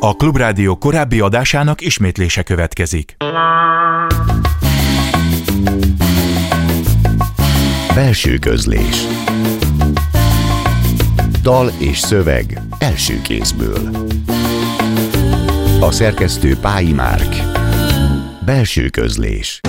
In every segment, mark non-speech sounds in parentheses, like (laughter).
A Klubrádió korábbi adásának ismétlése következik. Belső közlés. Dal és szöveg első kézből. A szerkesztő Pályi Márk. Belső közlés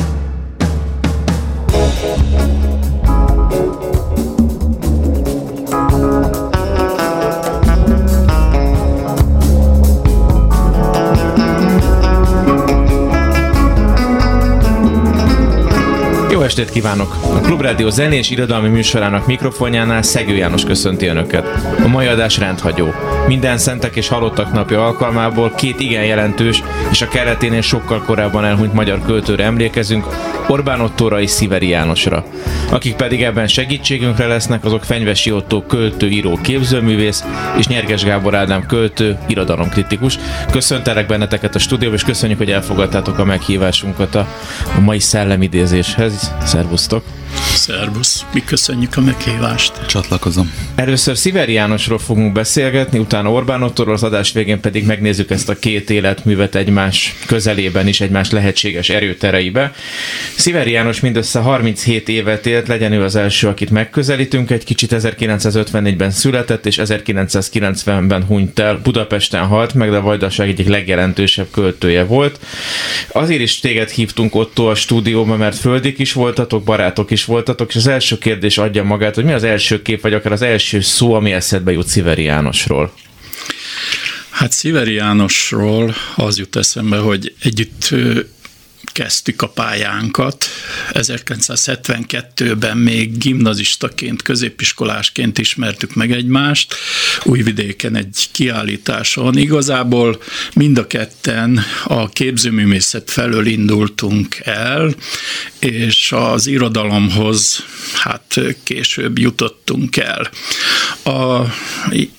estét kívánok! A Klubrádió zenés irodalmi műsorának mikrofonjánál Szegő János köszönti Önöket. A mai adás rendhagyó. Minden szentek és halottak napja alkalmából két igen jelentős és a keleténél sokkal korábban elhunyt magyar költőre emlékezünk, Orbán Ottóra és Sziveri Jánosra. Akik pedig ebben segítségünkre lesznek, azok Fenyvesi Ottó költő, író, képzőművész és Nyerges Gábor Ádám költő, irodalomkritikus. Köszöntelek benneteket a stúdióban, és köszönjük, hogy elfogadtátok a meghívásunkat a, mai szellemidézéshez. Szervusztok! Szervusz, mi köszönjük a meghívást. Csatlakozom. Először Sziveri Jánosról fogunk beszélgetni, utána Orbán Ottorról, az adás végén pedig megnézzük ezt a két életművet egymás közelében is, egymás lehetséges erőtereibe. Sziveri János mindössze 37 évet élt, legyen ő az első, akit megközelítünk, egy kicsit 1954-ben született, és 1990-ben hunyt el, Budapesten halt meg, de a Vajdaság egyik legjelentősebb költője volt. Azért is téged hívtunk ott a stúdióba, mert földik is voltatok, barátok is voltatok, és az első kérdés adja magát, hogy mi az első kép, vagy akár az első szó, ami eszedbe jut Sziveri Jánosról? Hát Sziveri Jánosról az jut eszembe, hogy együtt kezdtük a pályánkat. 1972-ben még gimnazistaként, középiskolásként ismertük meg egymást. Újvidéken egy kiállításon. Igazából mind a ketten a képzőművészet felől indultunk el, és az irodalomhoz hát később jutottunk el. A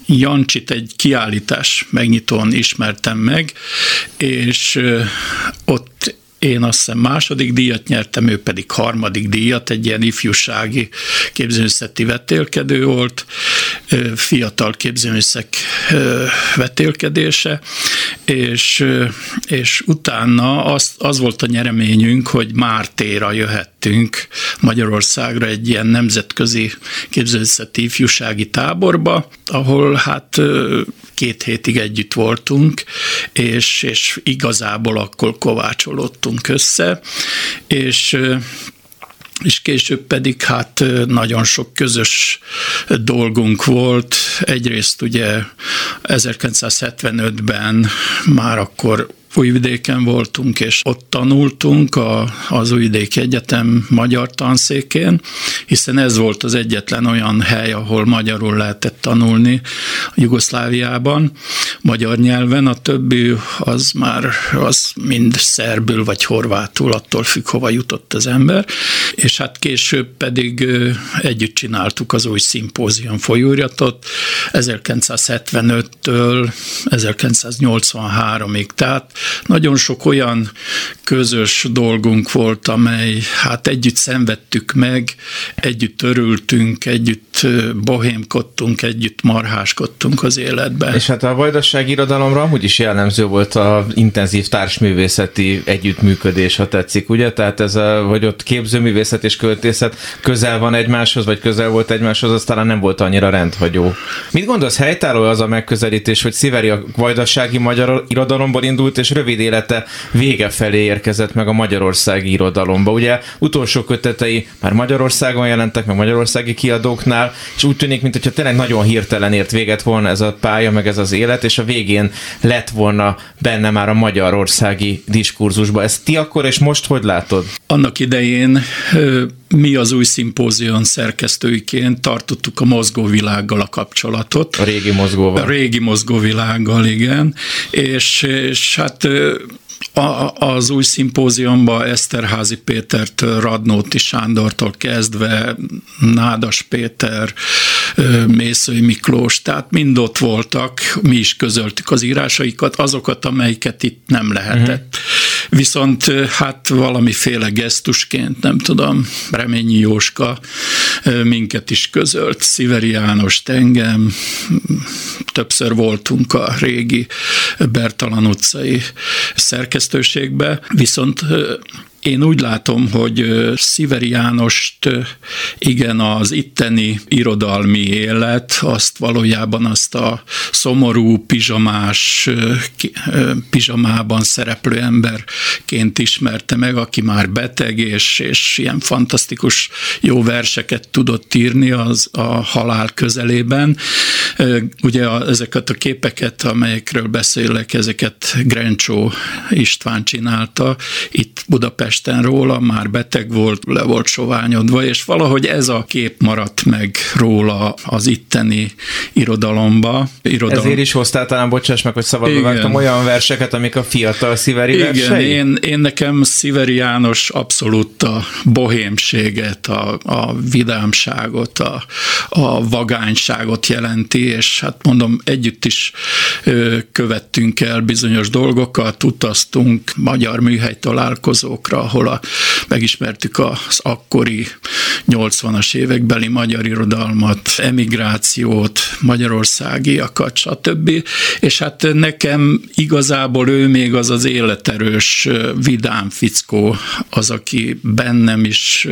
Jancsit egy kiállítás megnyitón ismertem meg, és ott én azt hiszem második díjat nyertem, ő pedig harmadik díjat, egy ilyen ifjúsági képzőművészeti vetélkedő volt, fiatal képzőművészek vetélkedése, és, és utána az, az volt a nyereményünk, hogy Mártéra jöhettünk Magyarországra egy ilyen nemzetközi képzőművészeti ifjúsági táborba, ahol hát két hétig együtt voltunk, és, és igazából akkor kovácsolódtunk össze, és és később pedig hát nagyon sok közös dolgunk volt. Egyrészt ugye 1975-ben már akkor Újvidéken voltunk, és ott tanultunk a, az Újvidéki Egyetem magyar tanszékén, hiszen ez volt az egyetlen olyan hely, ahol magyarul lehetett tanulni Jugoszláviában, magyar nyelven, a többi az már az mind szerbül vagy horvátul, attól függ, hova jutott az ember, és hát később pedig együtt csináltuk az új szimpózium folyóiratot. 1975-től 1983-ig, tehát nagyon sok olyan közös dolgunk volt, amely hát együtt szenvedtük meg, együtt örültünk, együtt bohémkodtunk, együtt marháskodtunk az életben. És hát a vajdaság irodalomra amúgy is jellemző volt a intenzív társművészeti együttműködés, ha tetszik, ugye? Tehát ez, a, hogy ott képzőművészet és költészet közel van egymáshoz, vagy közel volt egymáshoz, az talán nem volt annyira rendhagyó. Mit gondolsz, helytálló az a megközelítés, hogy Sziveri a vajdasági magyar irodalomból indult, és rövid élete vége felé érkezett meg a magyarországi irodalomba. Ugye utolsó kötetei már Magyarországon jelentek, meg magyarországi kiadóknál, és úgy tűnik, mintha tényleg nagyon hirtelen ért véget volna ez a pálya, meg ez az élet, és a végén lett volna benne már a magyarországi diskurzusba. Ezt ti akkor és most hogy látod? Annak idején mi az új szimpózion szerkesztőiként tartottuk a mozgóvilággal a kapcsolatot. A régi mozgóval. A régi mozgóvilággal, igen. És, és hát a, az új szimpóziumban Eszterházi Pétertől, Radnóti Sándortól kezdve, Nádas Péter, Mészői Miklós, tehát mind ott voltak, mi is közöltük az írásaikat, azokat, amelyiket itt nem lehetett. Uh-huh viszont hát valamiféle gesztusként, nem tudom, Reményi Jóska minket is közölt, Sziveri János engem, többször voltunk a régi Bertalan utcai szerkesztőségbe, viszont én úgy látom, hogy Sziveri Jánost igen, az itteni irodalmi élet, azt valójában azt a szomorú, pizsamás, pizsamában szereplő emberként ismerte meg, aki már beteg, és, és ilyen fantasztikus jó verseket tudott írni az a halál közelében. Ugye a, ezeket a képeket, amelyekről beszélek, ezeket Grencsó István csinálta, itt Budapest Budapesten róla, már beteg volt, le volt soványodva, és valahogy ez a kép maradt meg róla az itteni irodalomba. Irodalom. Ezért is hoztál talán, bocsáss meg, hogy szabadba vágtam olyan verseket, amik a fiatal Sziveri Igen, versei? én, én nekem Sziveri János abszolút a bohémséget, a, a vidámságot, a, a vagányságot jelenti, és hát mondom, együtt is követtünk el bizonyos dolgokat, utaztunk magyar műhely találkozókra, ahol a, megismertük az akkori 80-as évekbeli magyar irodalmat, emigrációt, magyarországiakat, stb. És hát nekem igazából ő még az az életerős, vidám fickó, az, aki bennem is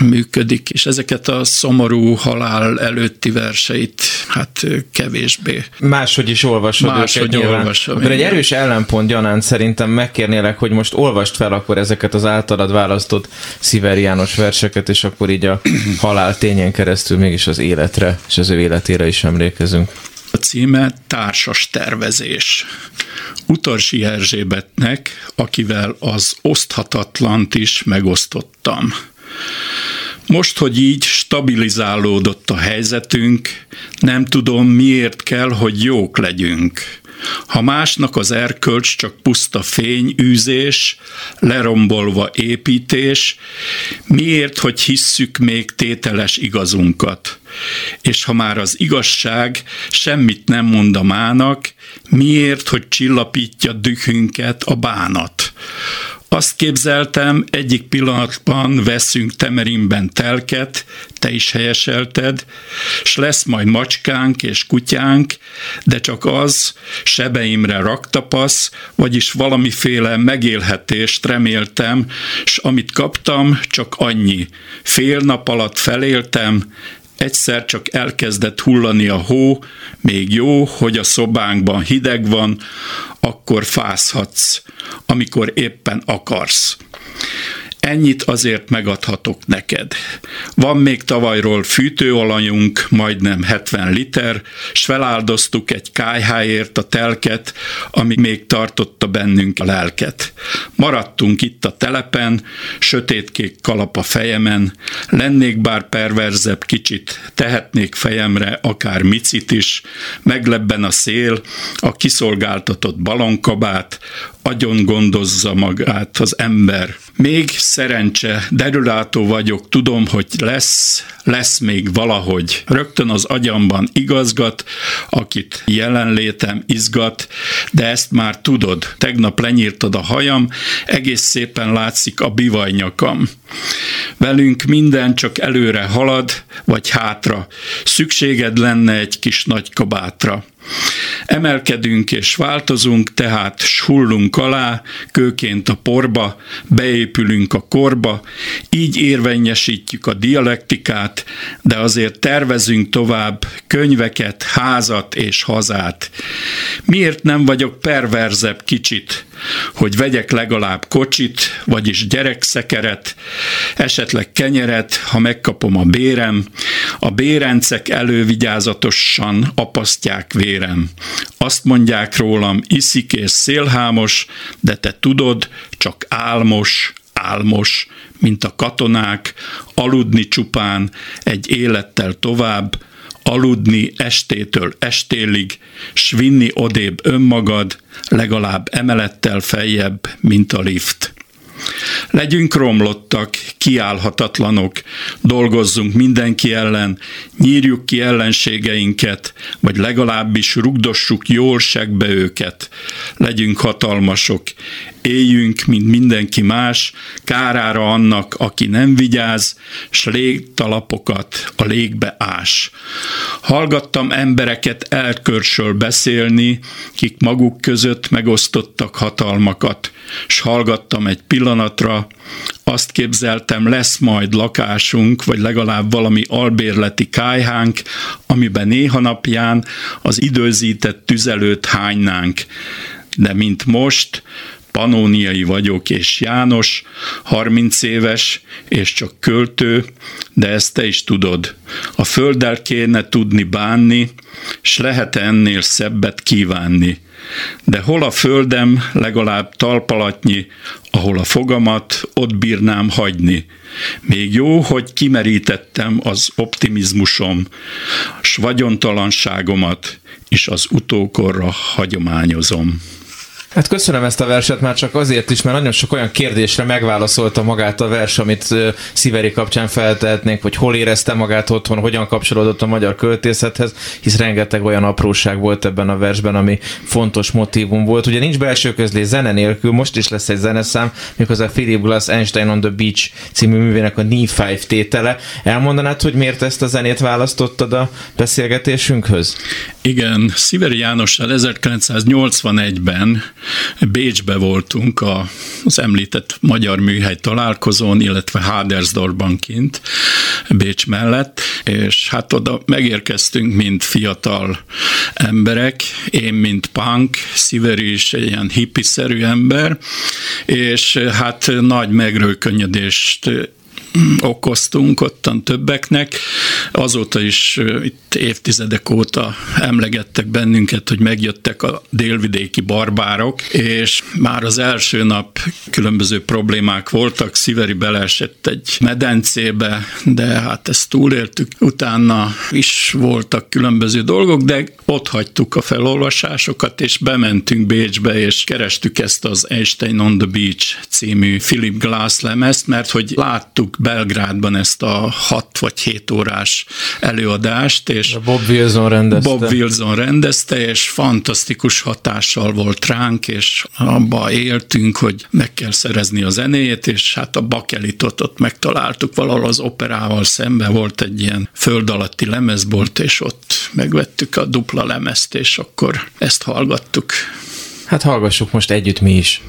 működik, és ezeket a szomorú halál előtti verseit hát kevésbé. Máshogy is olvasod Máshogy őket olvasom. Akkor egy erős ellenpont gyanánt szerintem megkérnélek, hogy most olvast fel akkor ezeket az az általad választott Sziveri János verseket, és akkor így a halál tényen keresztül mégis az életre és az ő életére is emlékezünk. A címe Társas tervezés. Utarsi Erzsébetnek, akivel az oszthatatlant is megosztottam. Most, hogy így stabilizálódott a helyzetünk, nem tudom, miért kell, hogy jók legyünk. Ha másnak az erkölcs csak puszta fényűzés, lerombolva építés, miért, hogy hisszük még tételes igazunkat? És ha már az igazság semmit nem mond a mának, miért, hogy csillapítja dühünket a bánat? Azt képzeltem, egyik pillanatban veszünk Temerimben telket, te is helyeselted, s lesz majd macskánk és kutyánk, de csak az sebeimre raktapasz, vagyis valamiféle megélhetést reméltem, s amit kaptam, csak annyi. Fél nap alatt feléltem, egyszer csak elkezdett hullani a hó, még jó, hogy a szobánkban hideg van, akkor fázhatsz, amikor éppen akarsz. Ennyit azért megadhatok neked. Van még tavalyról fűtőolajunk, majdnem 70 liter, s feláldoztuk egy kájháért a telket, ami még tartotta bennünk a lelket. Maradtunk itt a telepen, sötétkék kalap a fejemen, lennék bár perverzebb kicsit, tehetnék fejemre akár micit is, meglebben a szél, a kiszolgáltatott balonkabát, agyon gondozza magát az ember. Még szerencse, derülátó vagyok, tudom, hogy lesz, lesz még valahogy. Rögtön az agyamban igazgat, akit jelenlétem izgat, de ezt már tudod. Tegnap lenyírtad a hajam, egész szépen látszik a bivajnyakam. Velünk minden csak előre halad, vagy hátra. Szükséged lenne egy kis nagy kabátra. Emelkedünk és változunk, tehát hullunk alá, kőként a porba, beépülünk a korba, így érvényesítjük a dialektikát, de azért tervezünk tovább könyveket, házat és hazát. Miért nem vagyok perverzebb kicsit, hogy vegyek legalább kocsit, vagyis gyerekszekeret, esetleg kenyeret, ha megkapom a bérem, a bérencek elővigyázatosan apasztják vérem. Azt mondják rólam, iszik és szélhámos, de te tudod, csak álmos, álmos, mint a katonák, aludni csupán egy élettel tovább, aludni estétől estélig, s vinni odébb önmagad, legalább emelettel feljebb, mint a lift. Legyünk romlottak, kiállhatatlanok, dolgozzunk mindenki ellen, nyírjuk ki ellenségeinket, vagy legalábbis rugdossuk jól segbe őket. Legyünk hatalmasok, éljünk, mint mindenki más, kárára annak, aki nem vigyáz, s légtalapokat a légbe ás. Hallgattam embereket elkörsöl beszélni, kik maguk között megosztottak hatalmakat, s hallgattam egy pillanatra, azt képzeltem, lesz majd lakásunk, vagy legalább valami albérleti kájhánk, amiben néha napján az időzített tüzelőt hánynánk. De mint most, Panóniai vagyok, és János, 30 éves, és csak költő, de ezt te is tudod. A földdel kéne tudni bánni, s lehet ennél szebbet kívánni. De hol a földem legalább talpalatnyi, ahol a fogamat ott bírnám hagyni. Még jó, hogy kimerítettem az optimizmusom, s vagyontalanságomat, és az utókorra hagyományozom. Hát köszönöm ezt a verset már csak azért is, mert nagyon sok olyan kérdésre megválaszolta magát a vers, amit Sziveri kapcsán feltehetnénk, hogy hol érezte magát otthon, hogyan kapcsolódott a magyar költészethez, hisz rengeteg olyan apróság volt ebben a versben, ami fontos motivum volt. Ugye nincs belső közlés zene nélkül, most is lesz egy zeneszám, a Philip Glass Einstein on the Beach című művének a Knee Five tétele. Elmondanád, hogy miért ezt a zenét választottad a beszélgetésünkhöz? Igen, Sziveri Jánossal 1981-ben Bécsbe voltunk a, az említett magyar műhely találkozón, illetve Hadersdorfban kint, Bécs mellett, és hát oda megérkeztünk, mint fiatal emberek, én, mint punk, Sziveri is egy ilyen hippiszerű ember, és hát nagy megrőkönyödést (clears throat) okoztunk ottan többeknek. Azóta is itt évtizedek óta emlegettek bennünket, hogy megjöttek a délvidéki barbárok, és már az első nap különböző problémák voltak, Sziveri beleesett egy medencébe, de hát ezt túléltük. Utána is voltak különböző dolgok, de ott hagytuk a felolvasásokat, és bementünk Bécsbe, és kerestük ezt az Einstein on the Beach című Philip Glass lemezt, mert hogy láttuk Belgrádban ezt a 6 vagy 7 órás előadást, és Bob Wilson rendezte. Bob Wilson rendezte, és fantasztikus hatással volt ránk, és abba éltünk, hogy meg kell szerezni a zenét, és hát a bakelitot ott megtaláltuk valahol az operával szembe volt egy ilyen föld alatti lemezbolt, és ott megvettük a dupla lemezt, és akkor ezt hallgattuk. Hát hallgassuk most együtt mi is.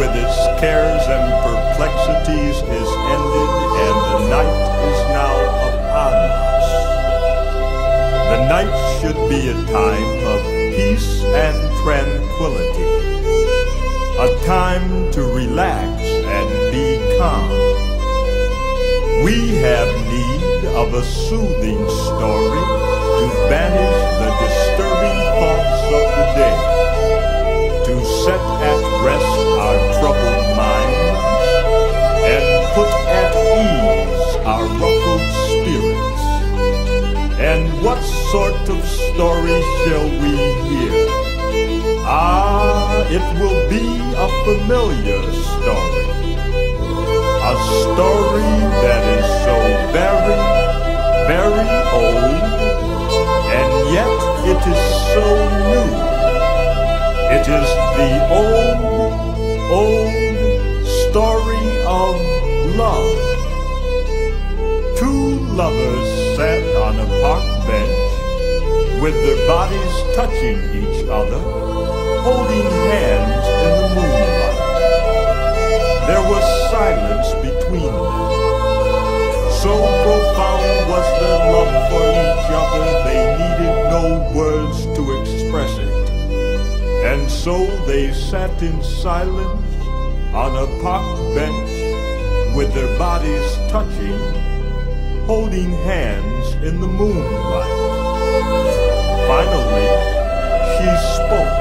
With its cares and perplexities is ended, and the night is now upon us. The night should be a time of peace and tranquility, a time to relax and be calm. We have need of a soothing story to banish the disturbing thoughts of the day set at rest our troubled minds and put at ease our ruffled spirits. And what sort of story shall we hear? Ah, it will be a familiar story. A story that is so very, very old, and yet it is so new. It is the old, old story of love. Two lovers sat on a park bench with their bodies touching each other, holding hands in the moonlight. There was silence between them. So profound was their love for each other, they needed no words to express it. And so they sat in silence on a park bench with their bodies touching, holding hands in the moonlight. Finally, she spoke.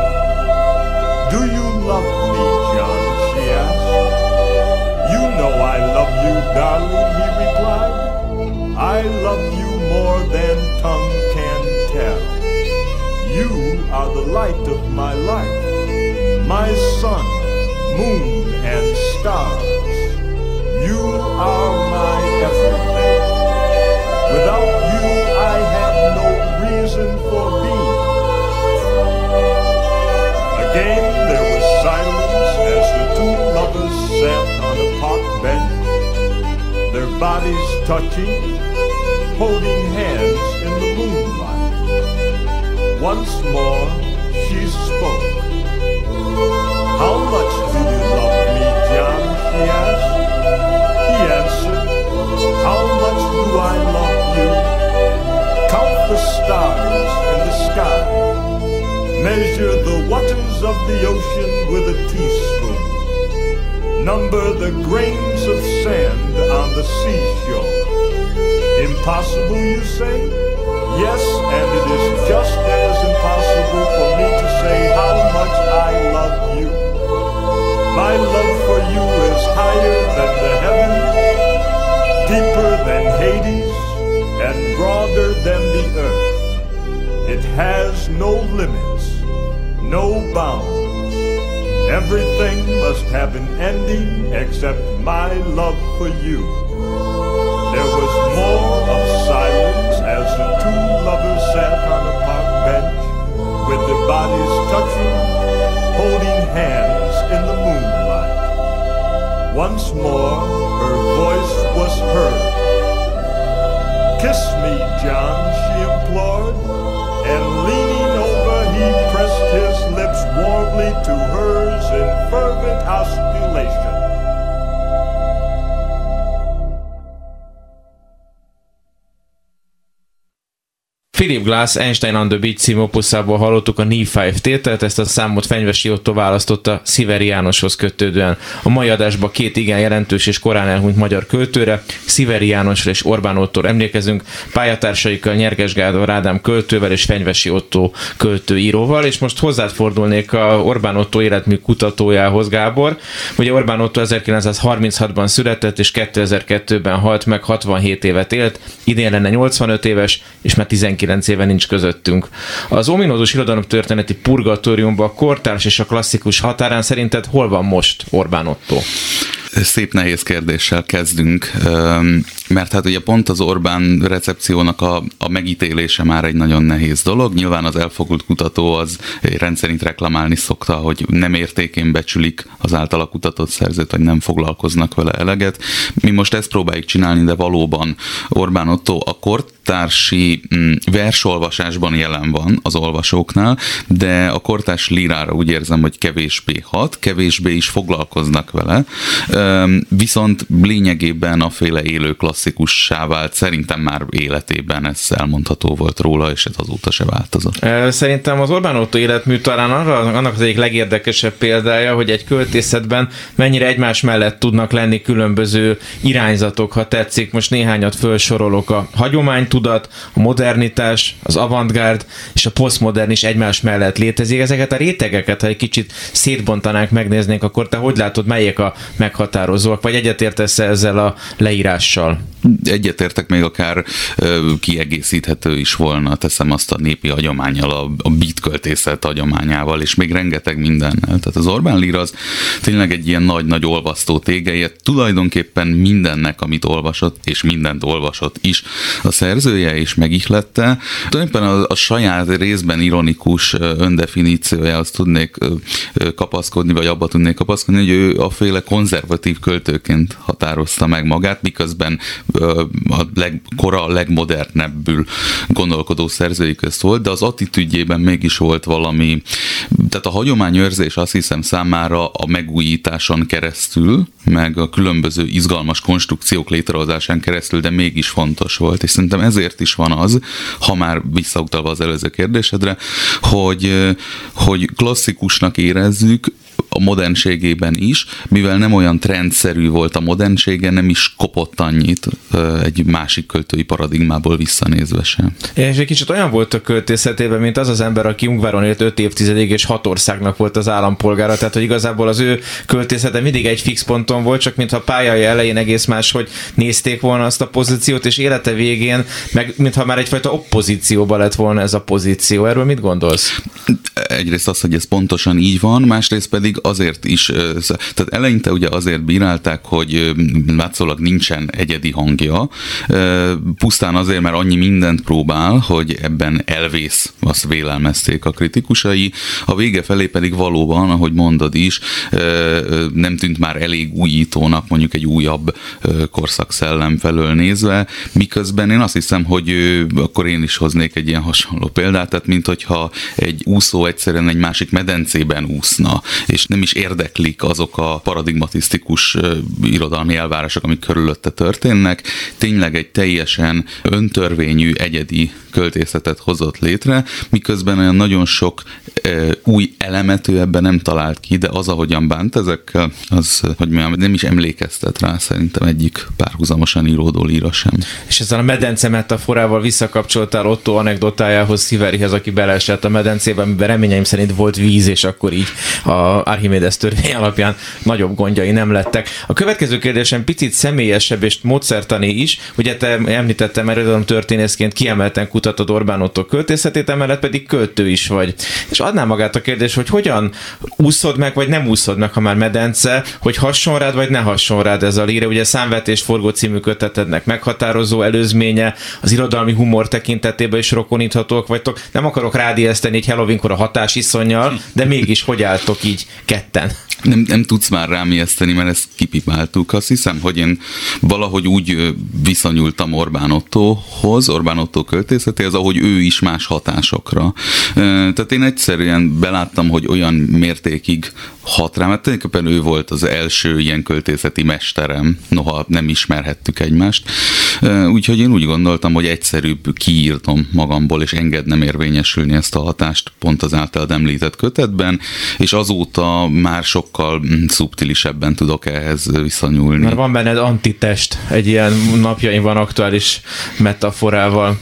Do you love me, John? she asked. You know I love you, darling, he replied. I love you more than tongue light of my life, my sun, moon, and stars. You are my everything. Without you, I have no reason for being. Again, there was silence as the two lovers sat on a park bench, their bodies touching, holding hands in the moonlight. Once more How much do you love me, John? she asked. He answered, How much do I love you? Count the stars in the sky. Measure the waters of the ocean with a teaspoon. Number the grains of sand on the seashore. Impossible, you say? Yes, and it is just as impossible for me to say how much I love you. My love for you is higher than the heavens, deeper than Hades, and broader than the earth. It has no limits, no bounds. Everything must have an ending except my love for you. There was more Once more, her voice was heard. Kiss me, John, she implored, and leaning over, he pressed his lips warmly to hers in fervent osculation. Philip Glass Einstein on the Beach című opuszából hallottuk a Ni 5 tételt, ezt a számot Fenyvesi Otto választotta Sziveri Jánoshoz kötődően. A mai adásban két igen jelentős és korán elhunyt magyar költőre, Sziveri Jánosra és Orbán Ottóra emlékezünk, pályatársaikkal Nyerges Gádor Ádám költővel és Fenyvesi Otto költőíróval, és most hozzád fordulnék a Orbán Otto életmű kutatójához, Gábor. Ugye Orbán Otto 1936-ban született, és 2002-ben halt meg, 67 évet élt, idén lenne 85 éves, és már 19 éve nincs közöttünk. Az ominózus irodalom történeti purgatóriumban a kortárs és a klasszikus határán szerinted hol van most Orbán Otto? Szép nehéz kérdéssel kezdünk, mert hát ugye pont az Orbán recepciónak a, a megítélése már egy nagyon nehéz dolog. Nyilván az elfogult kutató az rendszerint reklamálni szokta, hogy nem értékén becsülik az általa kutatott szerzőt, vagy nem foglalkoznak vele eleget. Mi most ezt próbáljuk csinálni, de valóban Orbán Otto a kortársi mm, versolvasásban jelen van az olvasóknál, de a kortárs lírára úgy érzem, hogy kevésbé hat, kevésbé is foglalkoznak vele viszont lényegében a féle élő klasszikussá vált, szerintem már életében ez elmondható volt róla, és ez azóta se változott. Szerintem az Orbán Otto életmű talán arra, annak az egyik legérdekesebb példája, hogy egy költészetben mennyire egymás mellett tudnak lenni különböző irányzatok, ha tetszik. Most néhányat felsorolok. A hagyománytudat, a modernitás, az avantgárd és a posztmodern is egymás mellett létezik. Ezeket a rétegeket, ha egy kicsit szétbontanánk, megnéznénk, akkor te hogy látod, melyek a meghatározó meghatározóak, vagy egyetértesz -e ezzel a leírással? Egyetértek még akár kiegészíthető is volna, teszem azt a népi hagyományjal, a, a költészet hagyományával, és még rengeteg mindennel. Tehát az Orbán Líra az tényleg egy ilyen nagy-nagy olvasztó tégeje, tulajdonképpen mindennek, amit olvasott, és mindent olvasott is a szerzője, és megihlette. Tulajdonképpen a, a saját részben ironikus öndefiníciójához tudnék kapaszkodni, vagy abba tudnék kapaszkodni, hogy ő a féle konzervatív költőként határozta meg magát, miközben a legkora, legmodernebbül gondolkodó szerzői közt volt, de az attitűdjében mégis volt valami, tehát a hagyományőrzés azt hiszem számára a megújításon keresztül, meg a különböző izgalmas konstrukciók létrehozásán keresztül, de mégis fontos volt, és szerintem ezért is van az, ha már visszautalva az előző kérdésedre, hogy, hogy klasszikusnak érezzük, a modernségében is, mivel nem olyan trendszerű volt a modernsége, nem is kopott annyit egy másik költői paradigmából visszanézve sem. És egy kicsit olyan volt a költészetében, mint az az ember, aki Ungváron élt 5 évtizedig, és hat országnak volt az állampolgára, tehát hogy igazából az ő költészete mindig egy fix ponton volt, csak mintha pályája elején egész más, hogy nézték volna azt a pozíciót, és élete végén, meg mintha már egyfajta oppozícióba lett volna ez a pozíció. Erről mit gondolsz? Egyrészt az, hogy ez pontosan így van, másrészt pedig azért is, tehát eleinte ugye azért bírálták, hogy látszólag nincsen egyedi hangja, pusztán azért, mert annyi mindent próbál, hogy ebben elvész, azt vélelmezték a kritikusai. A vége felé pedig valóban, ahogy mondod is, nem tűnt már elég újítónak mondjuk egy újabb korszak szellem felől nézve, miközben én azt hiszem, hogy akkor én is hoznék egy ilyen hasonló példát, tehát mint hogyha egy úszó egyszerűen egy másik medencében úszna, és nem is érdeklik azok a paradigmatisztikus irodalmi elvárások, amik körülötte történnek. Tényleg egy teljesen öntörvényű, egyedi költészetet hozott létre, miközben olyan nagyon sok új elemet ő ebben nem talált ki, de az, ahogyan bánt ezekkel, az, hogy mondjam, nem is emlékeztet rá szerintem egyik párhuzamosan íródó líra sem. És ezzel a medence metaforával visszakapcsoltál Otto anekdotájához, Sziverihez, aki beleesett a medencébe, amiben reményeim szerint volt víz, és akkor így a Archimedes törvény alapján nagyobb gondjai nem lettek. A következő kérdésem picit személyesebb és módszertani is, ugye te említettem eredetlen történészként kiemelten kutatod Orbán Otto költészetét, emellett pedig költő is vagy. És adná magát a kérdés, hogy hogyan úszod meg, vagy nem úszod meg, ha már medence, hogy hasson rád, vagy ne hasson rád ez a líre. Ugye számvetés forgó című kötetednek meghatározó előzménye, az irodalmi humor tekintetében is rokoníthatók vagytok. Nem akarok rádieszteni egy Halloweenkor a hatás iszonyjal, de mégis hogy álltok így ketten? Nem, nem tudsz már rám ijeszteni, mert ezt kipipáltuk. Azt hiszem, hogy én valahogy úgy viszonyultam Orbán Ottohoz, Orbán Otto költészetéhez, ahogy ő is más hatásokra. Tehát én egyszerűen beláttam, hogy olyan mértékig hat rám, mert tulajdonképpen ő volt az első ilyen költészeti mesterem, noha nem ismerhettük egymást. Úgyhogy én úgy gondoltam, hogy egyszerűbb kiírtom magamból, és engednem érvényesülni ezt a hatást pont az általad említett kötetben, és azóta már sokkal mm, szubtilisebben tudok ehhez viszonyulni. Mert van benned antitest, egy ilyen napjaimban aktuális metaforával.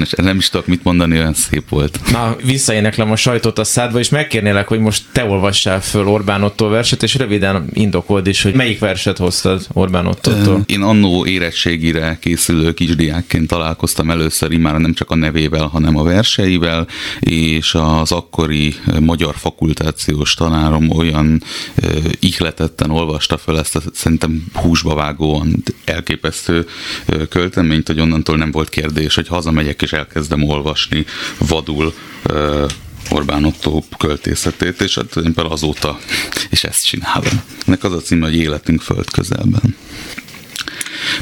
És nem is tudok mit mondani, olyan szép volt. Na, visszaéneklem a sajtot a szádba, és megkérnélek, hogy most te olvassál föl Orbán Otto verset, és röviden indokold is, hogy melyik verset hoztad Orbán Ottótól. Én annó érettségire készülő kisdiákként találkoztam először már nem csak a nevével, hanem a verseivel, és az akkori magyar fakultációs tanárom olyan ö, ihletetten olvasta föl ezt a szerintem húsba vágóan elképesztő ö, költeményt, hogy onnantól nem volt kérdés, hogy hazamegyek és elkezdem olvasni vadul ö, Orbán Otto költészetét, és hát én azóta is ezt csinálom. Ennek az a címe, hogy Életünk föld közelben.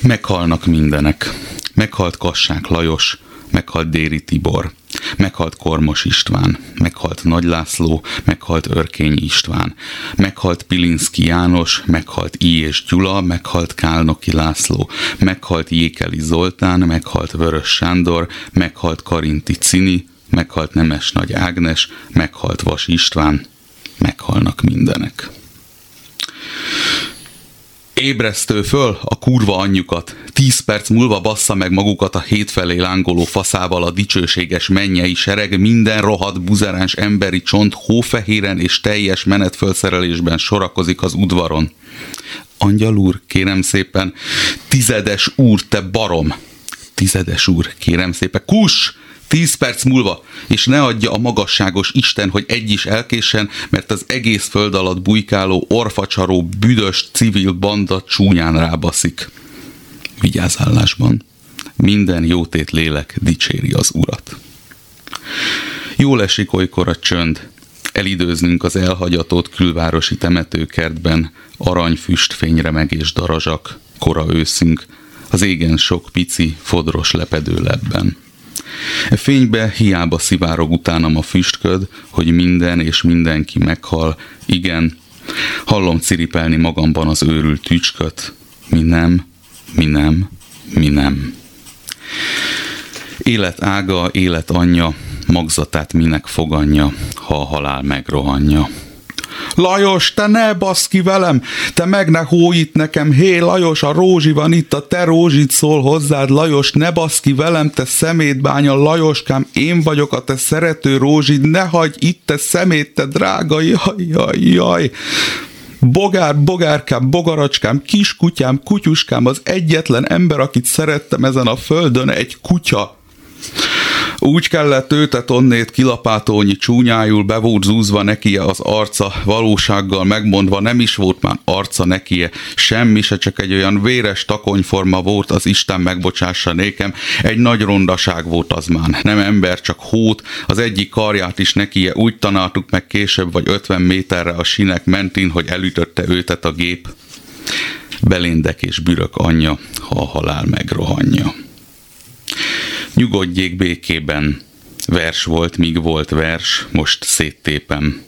Meghalnak mindenek. Meghalt Kassák Lajos, meghalt Déri Tibor, meghalt Kormos István, meghalt Nagy László, meghalt Örkény István, meghalt Pilinszki János, meghalt I. és Gyula, meghalt Kálnoki László, meghalt Jékeli Zoltán, meghalt Vörös Sándor, meghalt Karinti Cini, meghalt Nemes Nagy Ágnes, meghalt Vas István, meghalnak mindenek. Ébresztő föl a kurva anyjukat, tíz perc múlva bassza meg magukat a hétfelé lángoló faszával a dicsőséges mennyei sereg, minden rohadt buzeráns emberi csont hófehéren és teljes menetfölszerelésben sorakozik az udvaron. Angyal úr, kérem szépen, tizedes úr, te barom! Tizedes úr, kérem szépen, kus! Tíz perc múlva, és ne adja a magasságos Isten, hogy egy is elkéssen, mert az egész föld alatt bujkáló, orfacsaró, büdös civil banda csúnyán rábaszik. Vigyázállásban. Minden jótét lélek dicséri az urat. Jól esik olykor a csönd, elidőznünk az elhagyatott külvárosi temetőkertben, aranyfüst fényremeg és darazsak, kora őszünk, az égen sok pici, fodros lepedő lebben. E fénybe hiába szivárog utánam a füstköd, hogy minden és mindenki meghal. Igen, hallom ciripelni magamban az őrült tücsköt. Mi nem, mi nem, mi nem. Élet ága, élet anyja, magzatát minek foganja, ha a halál megrohanja. Lajos, te ne basz ki velem, te meg ne hóit nekem, hé Lajos, a rózsi van itt, a te rózsit szól hozzád, Lajos, ne basz ki velem, te szemétbánya, Lajoskám, én vagyok a te szerető rózsid, ne hagyj itt, te szemét, te drága, jaj, jaj, jaj. Bogár, bogárkám, bogaracskám, kiskutyám, kutyuskám, az egyetlen ember, akit szerettem ezen a földön, egy kutya. Úgy kellett őtet onnét kilapátolni csúnyájul, be volt zúzva nekie az arca, valósággal megmondva nem is volt már arca nekie, semmi se csak egy olyan véres takonyforma volt, az Isten megbocsássa nékem, egy nagy rondaság volt az már, nem ember, csak hót, az egyik karját is nekie úgy tanáltuk meg később vagy 50 méterre a sinek mentén, hogy elütötte őtet a gép. Beléndek és bürök anyja, ha a halál megrohanja. Nyugodjék békében. Vers volt, míg volt vers, most széttépem.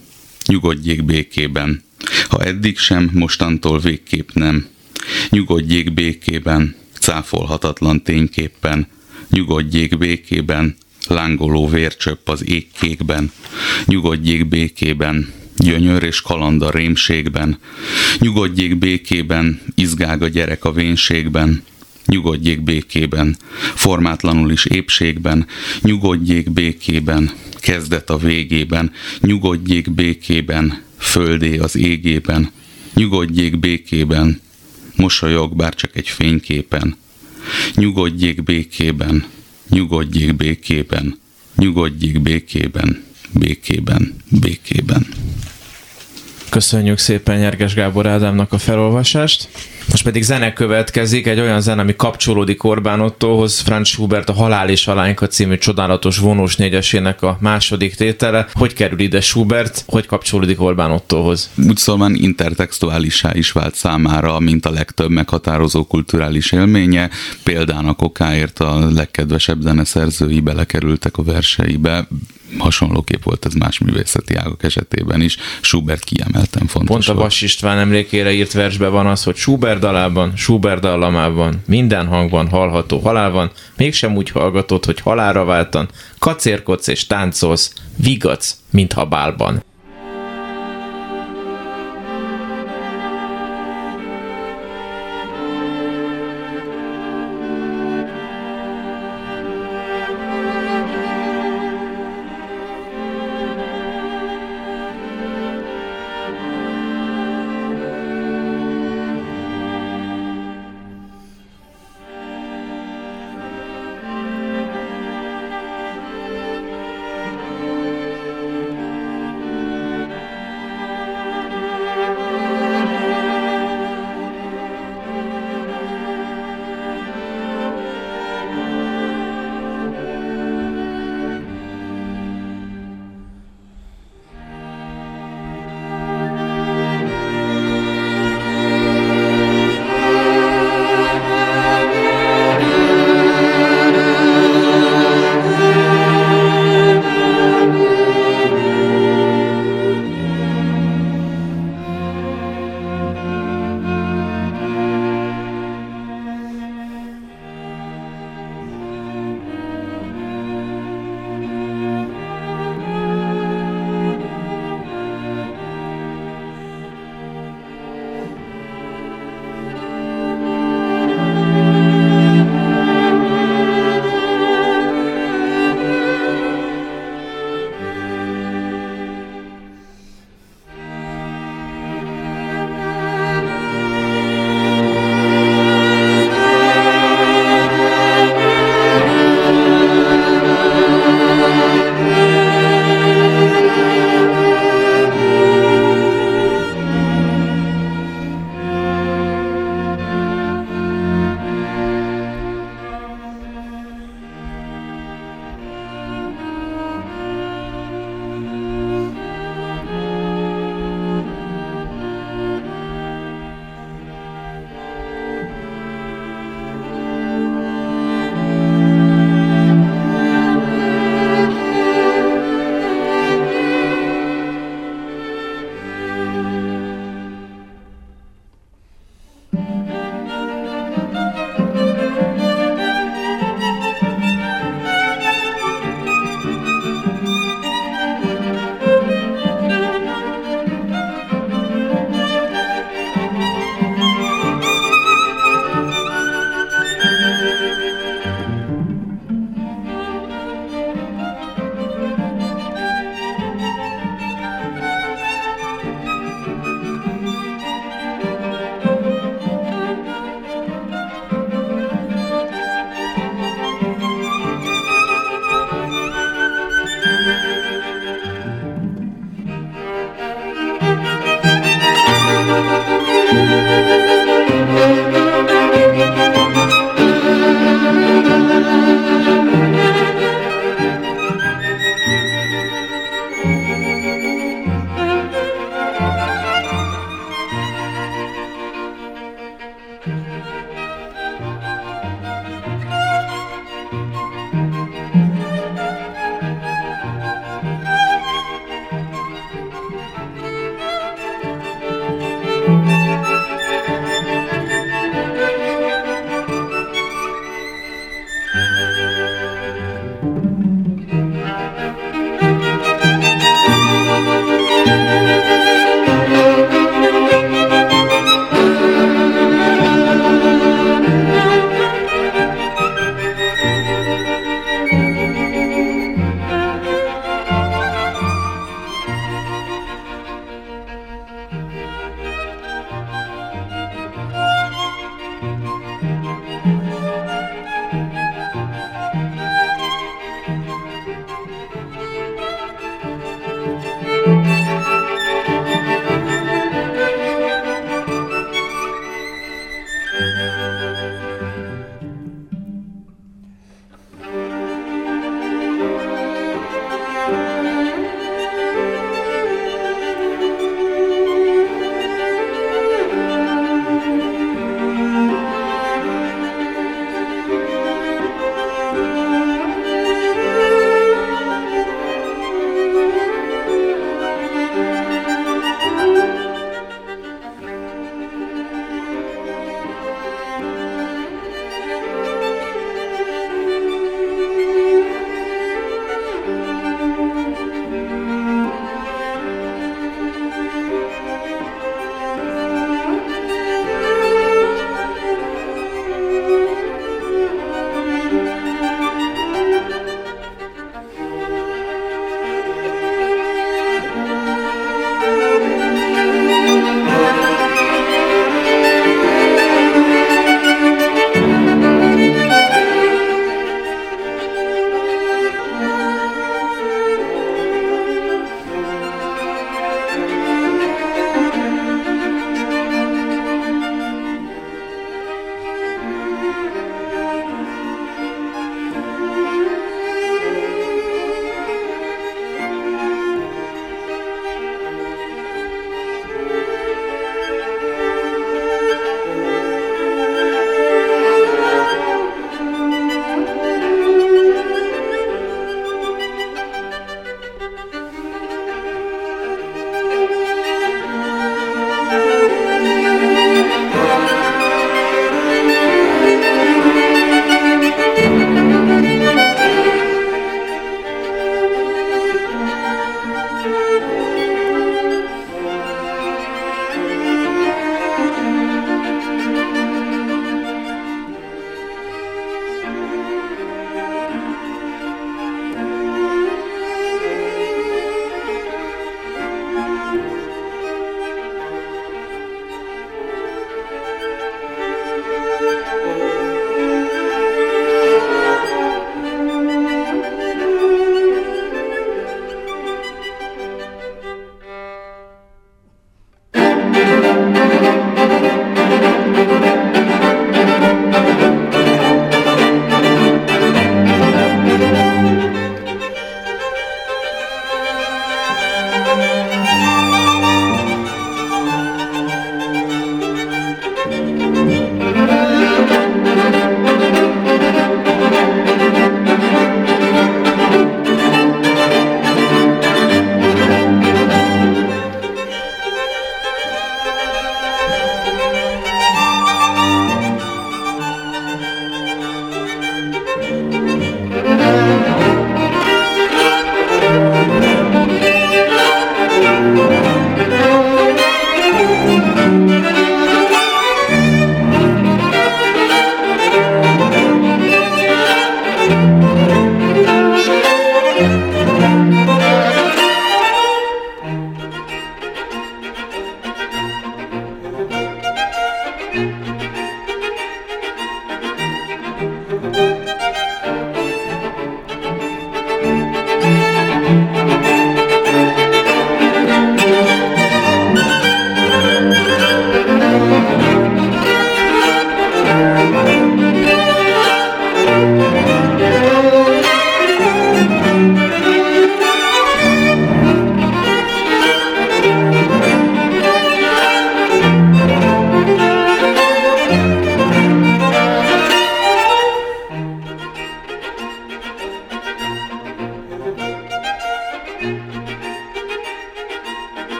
Nyugodjék békében. Ha eddig sem, mostantól végképp nem. Nyugodjék békében, cáfolhatatlan tényképpen. Nyugodjék békében, lángoló vércsöpp az égkékben. Nyugodjék békében, gyönyör és kaland a rémségben. Nyugodjék békében, izgág a gyerek a vénségben nyugodjék békében, formátlanul is épségben, nyugodjék békében, kezdet a végében, nyugodjék békében, földé az égében, nyugodjék békében, mosolyog bár csak egy fényképen, nyugodjék békében, nyugodjék békében, nyugodjék békében, békében, békében. Köszönjük szépen Nyerges Gábor Ádámnak a felolvasást. Most pedig zene következik, egy olyan zene, ami kapcsolódik Orbán Ottohoz, Franz Schubert a Halál és Alányka című csodálatos vonós négyesének a második tétele. Hogy kerül ide Schubert, hogy kapcsolódik Orbán Ottohoz? Úgy szóval intertextuálisá is vált számára, mint a legtöbb meghatározó kulturális élménye. Példának okáért a legkedvesebb zeneszerzői belekerültek a verseibe, hasonlóképp volt ez más művészeti ágak esetében is. Schubert kiemelten fontos Pont a. Vas István emlékére írt versben van az, hogy Schubert dalában, Schubert dallamában, minden hangban hallható halál van, mégsem úgy hallgatod, hogy halálra váltan, kacérkodsz és táncolsz, vigadsz, mintha bálban.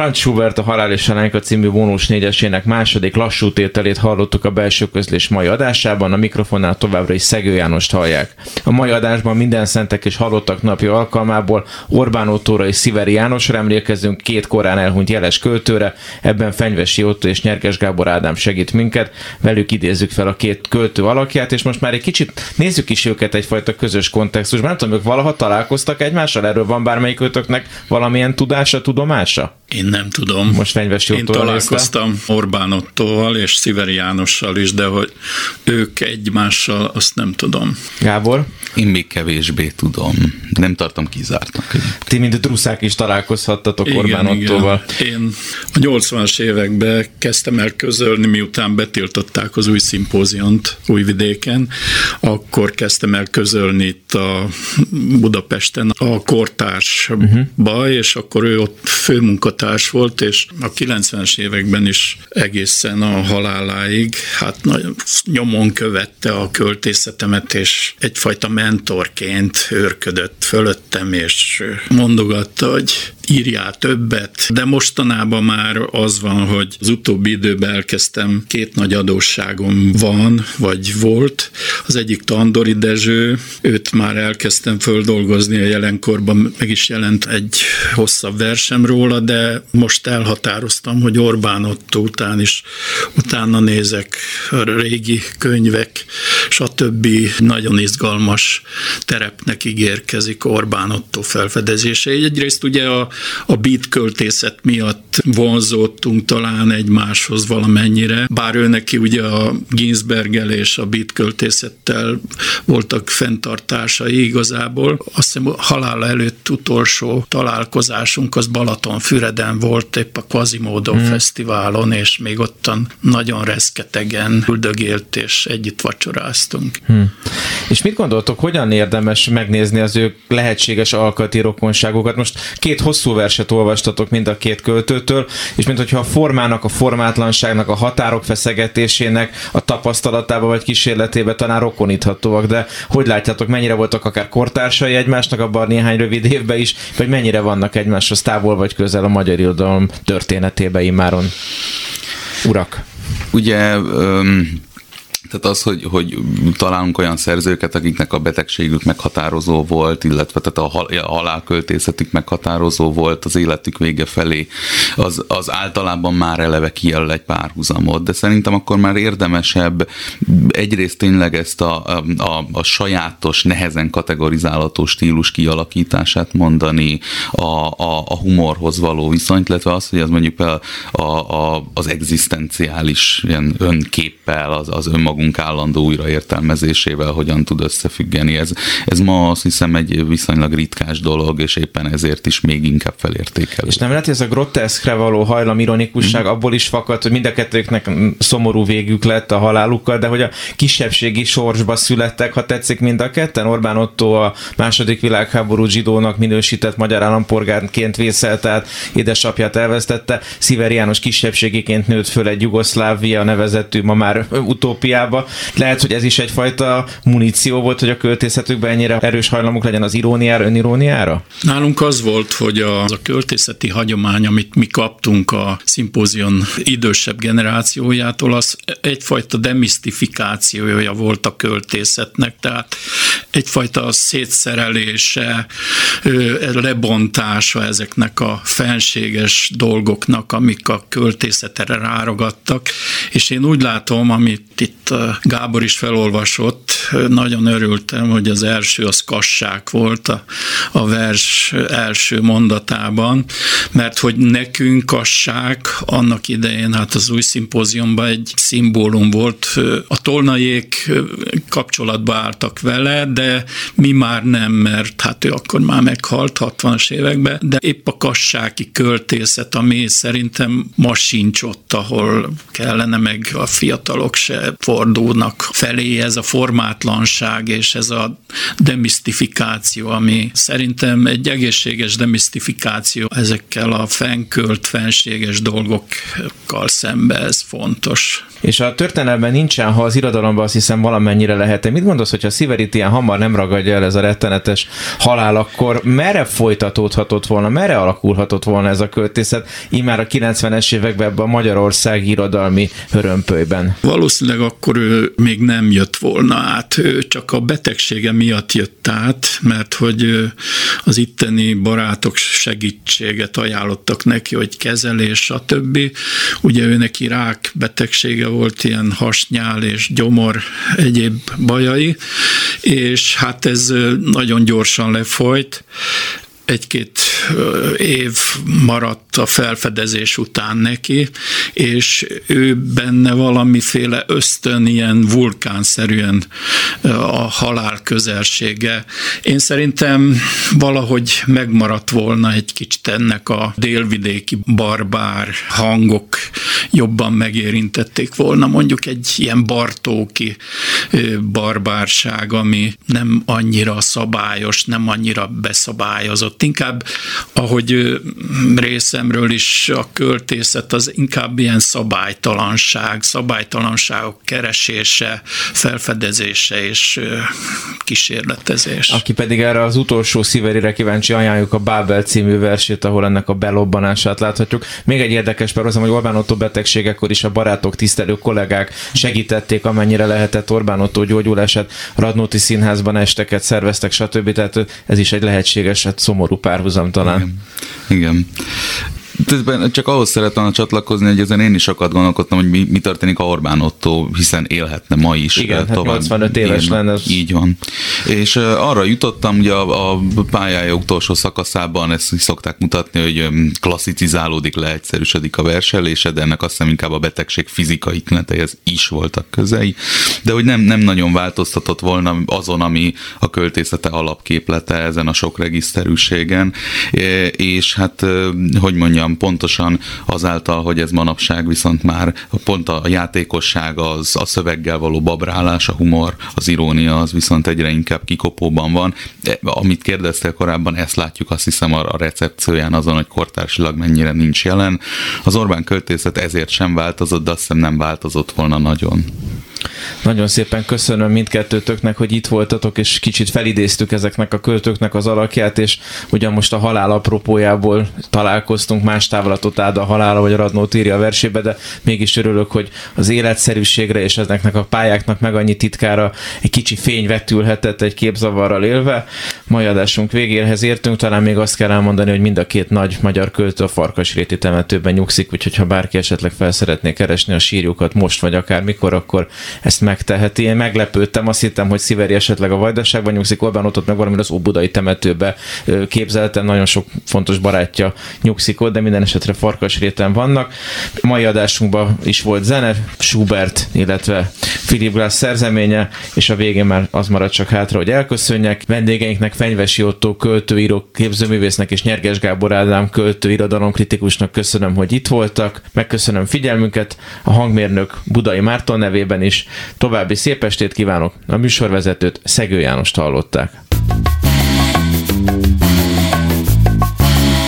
Franz Schubert a Halál és Salányka című vonós négyesének második lassú tételét hallottuk a belső közlés mai adásában, a mikrofonnál továbbra is Szegő Jánost hallják. A mai adásban minden szentek és halottak napja alkalmából Orbán Ottóra és Sziveri Jánosra emlékezünk két korán elhunyt jeles költőre, ebben Fenyvesi Otto és Nyerges Gábor Ádám segít minket, velük idézzük fel a két költő alakját, és most már egy kicsit nézzük is őket egyfajta közös kontextusban. Nem tudom, ők valaha találkoztak egymással, erről van bármelyik ötöknek valamilyen tudása, tudomása? Én nem tudom. Most Fenyvesi Én találkoztam Orbán Ottóval és Sziveri Jánossal is, de hogy ők egymással, azt nem tudom. Gábor? Én még kevésbé tudom. Nem tartom kizártnak. Ti, mint druszák is találkozhattatok Orbán Ottóval. Én a 80-as években kezdtem el közölni, miután betiltották az új szimpóziont Újvidéken, akkor kezdtem el közölni itt a Budapesten a kortársba, uh-huh. és akkor ő ott főmunkatárs volt, és a 90-es években is egészen a haláláig, hát nagyon nyomon követte a költészetemet, és egyfajta mentorként őrködött fölöttem, és mondogatta, hogy írjál többet, de mostanában már az van, hogy az utóbbi időben elkezdtem, két nagy adósságom van, vagy volt. Az egyik Tandori Dezső, őt már elkezdtem földolgozni a jelenkorban, meg is jelent egy hosszabb versem róla, de most elhatároztam, hogy Orbán Otto után is utána nézek régi könyvek, stb. Nagyon izgalmas terepnek ígérkezik Orbán Otto felfedezése. Egyrészt ugye a a beat költészet miatt vonzódtunk talán egymáshoz valamennyire, bár ő neki ugye a Ginsberggel és a beat költészettel voltak fenntartásai igazából. Azt hiszem halála előtt utolsó találkozásunk az Balatonfüreden volt, épp a Quasimodo hmm. Fesztiválon, és még ottan nagyon reszketegen üldögélt, és együtt vacsoráztunk. Hmm. És mit gondoltok, hogyan érdemes megnézni az ő lehetséges alkati rokonságokat? Most két hosszú hosszú verset olvastatok mind a két költőtől, és mint hogyha a formának, a formátlanságnak, a határok feszegetésének a tapasztalatába vagy kísérletébe talán rokoníthatóak, de hogy látjátok, mennyire voltak akár kortársai egymásnak abban néhány rövid évben is, vagy mennyire vannak egymáshoz távol vagy közel a magyar irodalom történetében immáron? Urak! Ugye um tehát az, hogy, hogy találunk olyan szerzőket, akiknek a betegségük meghatározó volt, illetve tehát a halálköltészetük meghatározó volt az életük vége felé, az, az általában már eleve kijelöl egy párhuzamot, de szerintem akkor már érdemesebb egyrészt tényleg ezt a, a, a sajátos, nehezen kategorizálható stílus kialakítását mondani, a, a, a humorhoz való viszonyt, illetve az, hogy az mondjuk a, a, a, az egzisztenciális ilyen önképpel, az, az önmagunk magunk állandó újraértelmezésével hogyan tud összefüggeni. Ez, ez ma azt hiszem egy viszonylag ritkás dolog, és éppen ezért is még inkább felértékelő. És nem lehet, hogy ez a groteszkre való hajlam, ironikusság mm. abból is fakad, hogy mind a kettőknek szomorú végük lett a halálukkal, de hogy a kisebbségi sorsba születtek, ha tetszik mind a ketten. Orbán Otto a második világháború zsidónak minősített magyar állampolgárként vészelt át, édesapját elvesztette, Sziveri János kisebbségiként nőtt föl egy Jugoszlávia nevezetű, ma már utópiában, Amerikába. Lehet, hogy ez is egyfajta muníció volt, hogy a költészetükben ennyire erős hajlamuk legyen az iróniára, öniróniára? Nálunk az volt, hogy a, az a költészeti hagyomány, amit mi kaptunk a szimpózion idősebb generációjától, az egyfajta demisztifikációja volt a költészetnek, tehát egyfajta szétszerelése, lebontása ezeknek a fenséges dolgoknak, amik a költészetre rárogattak, és én úgy látom, amit itt Gábor is felolvasott, nagyon örültem, hogy az első az kassák volt a, a vers első mondatában, mert hogy nekünk kassák annak idején, hát az új szimpóziumban egy szimbólum volt, a tolnaiék kapcsolatba álltak vele, de mi már nem, mert hát ő akkor már meghalt 60-as években, de épp a kassáki költészet, ami szerintem ma sincs ott, ahol kellene, meg a fiatalok se for fordulnak felé, ez a formátlanság és ez a demisztifikáció, ami szerintem egy egészséges demisztifikáció ezekkel a fenkölt, fenséges dolgokkal szembe, ez fontos. És a történelemben nincsen, ha az irodalomban azt hiszem valamennyire lehet. Mit gondolsz, hogyha Sziverit ilyen hamar nem ragadja el ez a rettenetes halál, akkor merre folytatódhatott volna, merre alakulhatott volna ez a költészet, immár a 90-es években ebben a Magyarország irodalmi hörömpölyben? Valószínűleg akkor ő még nem jött volna át, ő csak a betegsége miatt jött át, mert hogy az itteni barátok segítséget ajánlottak neki, hogy kezelés, stb. Ugye ő neki rák betegsége volt, ilyen hasnyál és gyomor egyéb bajai, és hát ez nagyon gyorsan lefolyt, egy-két év maradt a felfedezés után neki, és ő benne valamiféle ösztön, ilyen vulkánszerűen a halál közelsége. Én szerintem valahogy megmaradt volna egy kicsit ennek a délvidéki barbár hangok jobban megérintették volna mondjuk egy ilyen bartóki barbárság, ami nem annyira szabályos, nem annyira beszabályozott, ott inkább, ahogy részemről is a költészet az inkább ilyen szabálytalanság, szabálytalanságok keresése, felfedezése és kísérletezés. Aki pedig erre az utolsó szíverire kíváncsi, ajánljuk a Bábel című versét, ahol ennek a belobbanását láthatjuk. Még egy érdekes perozom, hogy Orbán Otto betegségekor is a barátok, tisztelő kollégák segítették, amennyire lehetett Orbán Otto gyógyulását, Radnóti Színházban esteket szerveztek, stb. Tehát ez is egy lehetséges, hát szomorú párhuzam talán. Igen. Igen. Csak ahhoz szeretem csatlakozni, hogy ezen én is sokat gondolkodtam, hogy mi, mi történik a Orbán Otto, hiszen élhetne ma is. Igen, hát 85 éves élni. lenne. Így van. És arra jutottam, hogy a, a pályája utolsó szakaszában ezt szokták mutatni, hogy klasszicizálódik, leegyszerűsödik a verselése, de ennek azt hiszem inkább a betegség fizikai tüneteihez is voltak közei, de hogy nem, nem nagyon változtatott volna azon, ami a költészete alapképlete ezen a sok regiszterűségen, és hát, hogy mondjam, mondjam, pontosan azáltal, hogy ez manapság viszont már pont a játékosság, az, a szöveggel való babrálás, a humor, az irónia, az viszont egyre inkább kikopóban van. De, amit kérdeztél korábban, ezt látjuk azt hiszem a, a recepcióján azon, hogy kortársilag mennyire nincs jelen. Az Orbán költészet ezért sem változott, de azt hiszem nem változott volna nagyon. Nagyon szépen köszönöm mindkettőtöknek, hogy itt voltatok, és kicsit felidéztük ezeknek a költőknek az alakját, és ugyan most a halál apropójából találkoztunk, más távolatot áld a halála, vagy a Radnót írja a versébe, de mégis örülök, hogy az életszerűségre és ezeknek a pályáknak meg annyi titkára egy kicsi fény vetülhetett egy képzavarral élve. Mai adásunk végéhez értünk, talán még azt kell elmondani, hogy mind a két nagy magyar költő a Farkasréti temetőben nyugszik, úgyhogy ha bárki esetleg fel szeretné keresni a sírjukat most vagy akár mikor, akkor ezt megteheti. Én meglepődtem, azt hittem, hogy Sziveri esetleg a Vajdaságban nyugszik, Orbán ott meg valami az Óbudai temetőbe képzeltem, nagyon sok fontos barátja nyugszik ott, de minden esetre réten vannak. Mai adásunkban is volt zene, Schubert, illetve Philip Glass szerzeménye, és a végén már az marad csak hátra, hogy elköszönjek. Vendégeinknek Fenyvesi Otto költőíró, képzőművésznek és Nyerges Gábor Ádám költő irodalomkritikusnak köszönöm, hogy itt voltak. Megköszönöm figyelmünket a hangmérnök Budai Márton nevében is. További szép estét kívánok. A műsorvezetőt Szegő Jánost hallották.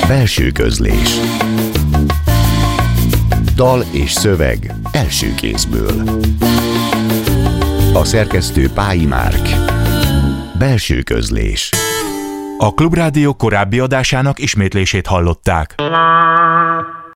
Belső közlés Dal és szöveg első kézből A szerkesztő Pályi Márk Belső közlés A Klubrádió korábbi adásának ismétlését hallották.